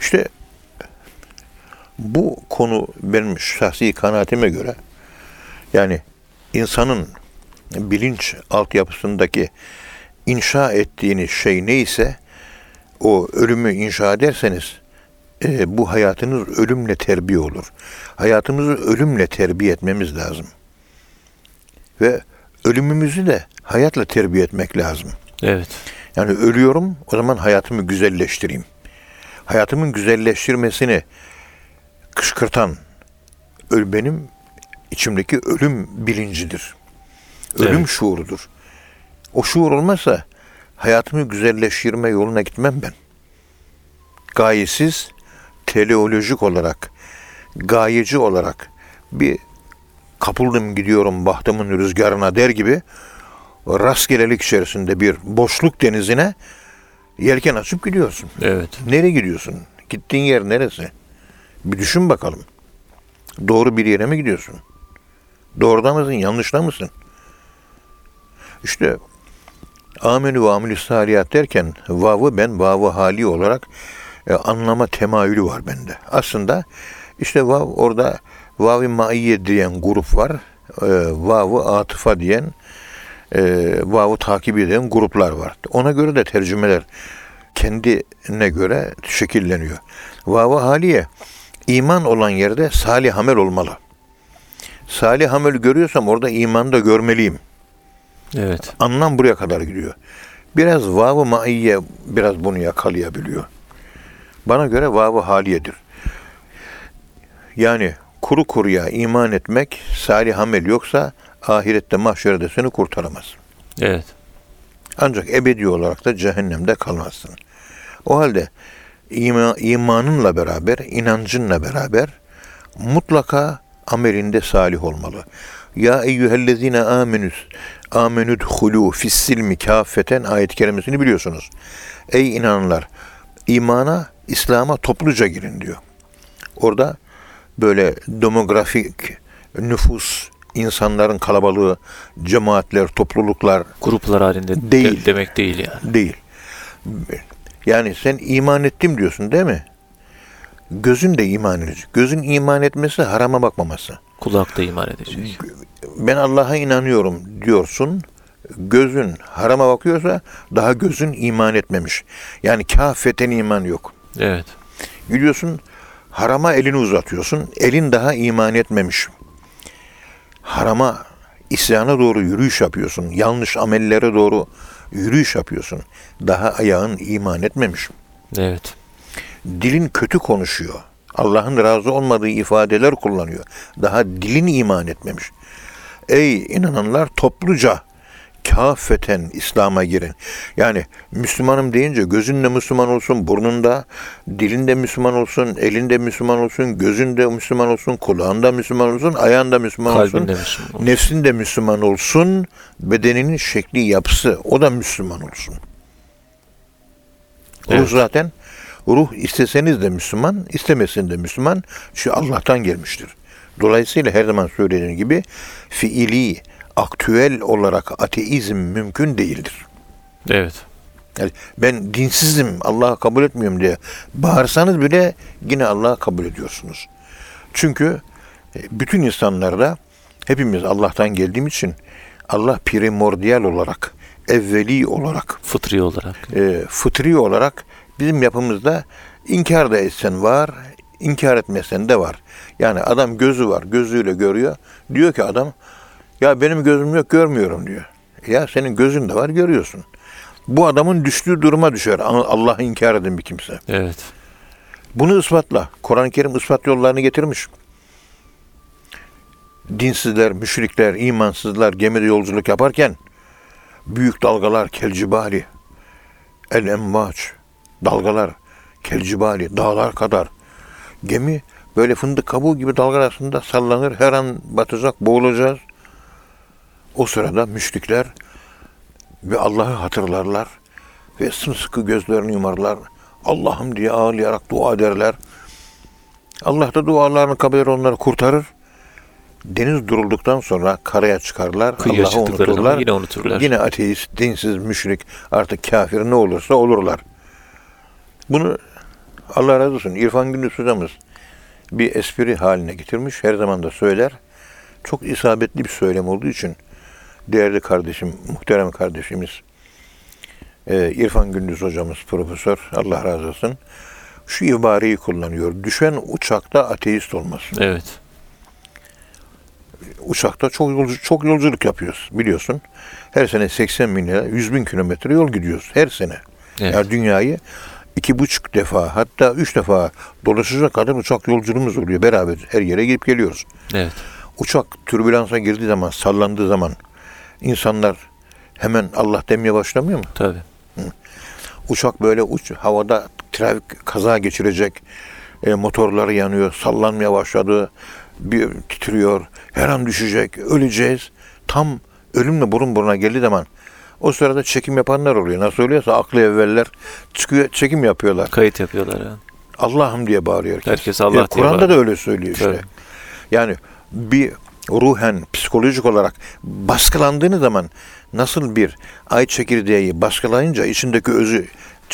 İşte bu konu benim şahsi kanaatime göre yani insanın bilinç altyapısındaki inşa ettiğiniz şey neyse o ölümü inşa ederseniz e, bu hayatınız ölümle terbiye olur. Hayatımızı ölümle terbiye etmemiz lazım. Ve ölümümüzü de hayatla terbiye etmek lazım. Evet. Yani ölüyorum o zaman hayatımı güzelleştireyim. Hayatımın güzelleştirmesini kışkırtan öl benim içimdeki ölüm bilincidir. Ölüm Evet. şuurudur. O şuur olmazsa hayatımı güzelleştirme yoluna gitmem ben. Gayesiz, teleolojik olarak, gayeci olarak bir kapıldım gidiyorum bahtımın rüzgarına der gibi rastgelelik içerisinde bir boşluk denizine yelken açıp gidiyorsun. Evet. Nereye gidiyorsun? Gittiğin yer neresi? Bir düşün bakalım. Doğru bir yere mi gidiyorsun? Doğruda mısın, yanlışta mısın? İşte amenü ve saliyat derken vavı ben vavı hali olarak e, anlama temayülü var bende. Aslında işte vav orada vav-ı maiye diyen grup var. E, vavı atıfa diyen e, vav'ı takip eden gruplar var. Ona göre de tercümeler kendine göre şekilleniyor. Vav'ı haliye iman olan yerde salih amel olmalı. Salih amel görüyorsam orada imanı da görmeliyim. Evet. Anlam buraya kadar gidiyor. Biraz vav-ı maiye biraz bunu yakalayabiliyor. Bana göre vav-ı haliyedir. Yani kuru kuruya iman etmek salih amel yoksa ahirette mahşerde seni kurtaramaz. Evet. Ancak ebedi olarak da cehennemde kalmazsın. O halde ima, imanınla beraber, inancınla beraber mutlaka amelinde salih olmalı. Ya eyyühellezine amenüs amenüdhulû fissilmi kâfeten ayet-i kerimesini biliyorsunuz. Ey inananlar imana, İslam'a topluca girin diyor. Orada böyle demografik nüfus, insanların kalabalığı, cemaatler, topluluklar Gruplar halinde de- Değil. demek değil yani. değil. Yani sen iman ettim diyorsun değil mi? Gözün de iman edecek. Gözün iman etmesi harama bakmaması. Kulak da iman edecek. Ben Allah'a inanıyorum diyorsun. Gözün harama bakıyorsa daha gözün iman etmemiş. Yani kafeten iman yok. Evet. Gidiyorsun harama elini uzatıyorsun. Elin daha iman etmemiş. Harama, isyana doğru yürüyüş yapıyorsun. Yanlış amellere doğru yürüyüş yapıyorsun. Daha ayağın iman etmemiş. Evet. Dilin kötü konuşuyor. Allah'ın razı olmadığı ifadeler kullanıyor. Daha dilin iman etmemiş. Ey inananlar topluca kafeten İslam'a girin. Yani Müslümanım deyince gözün de Müslüman olsun, burnunda, dilinde Müslüman olsun, elinde Müslüman olsun, gözünde Müslüman olsun, kulağında Müslüman olsun, ayağında Müslüman olsun, Kalbinde Müslüman olsun. nefsin de Müslüman olsun, bedeninin şekli, yapısı o da Müslüman olsun. Ruh Evet. zaten ruh isteseniz de Müslüman, istemesin de Müslüman. Çünkü Allah'tan gelmiştir. Dolayısıyla her zaman söylediğim gibi fiili, aktüel olarak ateizm mümkün değildir. Evet. Yani ben dinsizim, Allah'ı kabul etmiyorum diye bağırsanız bile yine Allah'ı kabul ediyorsunuz. Çünkü e, bütün insanlarda hepimiz Allah'tan geldiğim için Allah primordial olarak, evveli olarak Fıtri olarak. e, fıtri olarak bizim yapımızda inkar da etsen var, inkar etmesen de var. Yani adam gözü var, gözüyle görüyor. Diyor ki adam, ya benim gözüm yok görmüyorum diyor. Ya senin gözün de var görüyorsun. Bu adamın düştüğü duruma düşer. Allah'ı inkar eden bir kimse. Evet. Bunu ispatla. Kur'an-ı Kerim ispat yollarını getirmiş. Dinsizler, müşrikler, imansızlar gemide yolculuk yaparken büyük dalgalar kelcibali, el emvaç, dalgalar, kelcibali, dağlar kadar. Gemi böyle fındık kabuğu gibi dalga arasında sallanır. Her an batacak, boğulacağız. O sırada müşrikler ve Allah'ı hatırlarlar ve sımsıkı gözlerini yumarlar. Allah'ım diye ağlayarak dua ederler. Allah da dualarını kabul eder onları kurtarır. Deniz durulduktan sonra karaya çıkarlar. Kıyıya Allah'ı unuturlar. yine unuturlar. Yine ateist, dinsiz, müşrik, artık kafir ne olursa olurlar. Bunu Allah razı olsun İrfan Gündüz hocamız bir espri haline getirmiş. Her zaman da söyler. Çok isabetli bir söylem olduğu için değerli kardeşim, muhterem kardeşimiz e, İrfan Gündüz hocamız profesör Allah razı olsun şu ibareyi kullanıyor. Düşen uçakta ateist olmaz. Evet. uçakta çok yolcu, çok yolculuk yapıyoruz biliyorsun. Her sene 80 bin lira, 100 bin kilometre yol gidiyoruz her sene. Evet. Yani dünyayı iki buçuk defa hatta üç defa dolaşacak kadar uçak yolculuğumuz oluyor beraber her yere gidip geliyoruz. Evet. Uçak türbülansa girdiği zaman, sallandığı zaman insanlar hemen Allah demeye başlamıyor mu? Tabii. Uçak böyle uç havada trafik kaza geçirecek. E, motorları yanıyor, sallanmaya başladı. Bir titriyor. Her an düşecek. Öleceğiz. Tam ölümle burun buruna geldiği zaman o sırada çekim yapanlar oluyor. Nasıl oluyorsa aklı evveller çıkıyor çekim yapıyorlar. Kayıt yapıyorlar yani. Allah'ım diye bağırıyor. herkes. Herkes Allah diye Kur'an'da da öyle söylüyor işte. Tabii. Yani bir ruhen, psikolojik olarak baskılandığınız zaman nasıl bir ay çekirdeği baskılayınca içindeki özü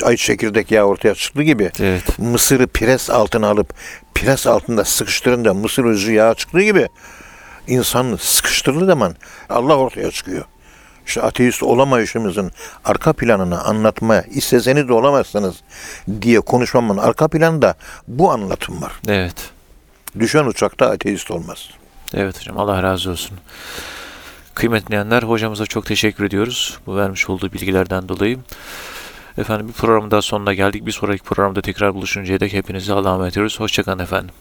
ay çekirdek yağı ortaya çıktığı gibi Evet. mısırı pres altına alıp pres altında sıkıştırınca mısır özü yağı çıktığı gibi insan sıkıştırdığı zaman Allah ortaya çıkıyor. İşte ateist olamayışımızın arka planını anlatmaya isteseniz de olamazsınız diye konuşmamın arka planında bu anlatım var. Evet. Düşen uçakta ateist olmaz. Evet hocam Allah razı olsun. Kıymetli dinleyenler hocamıza çok teşekkür ediyoruz bu vermiş olduğu bilgilerden dolayı. Efendim bir programın daha sonuna geldik. Bir sonraki programda tekrar buluşuncaya dek hepinize Allah'a emanet ediyoruz. Hoşçakalın efendim.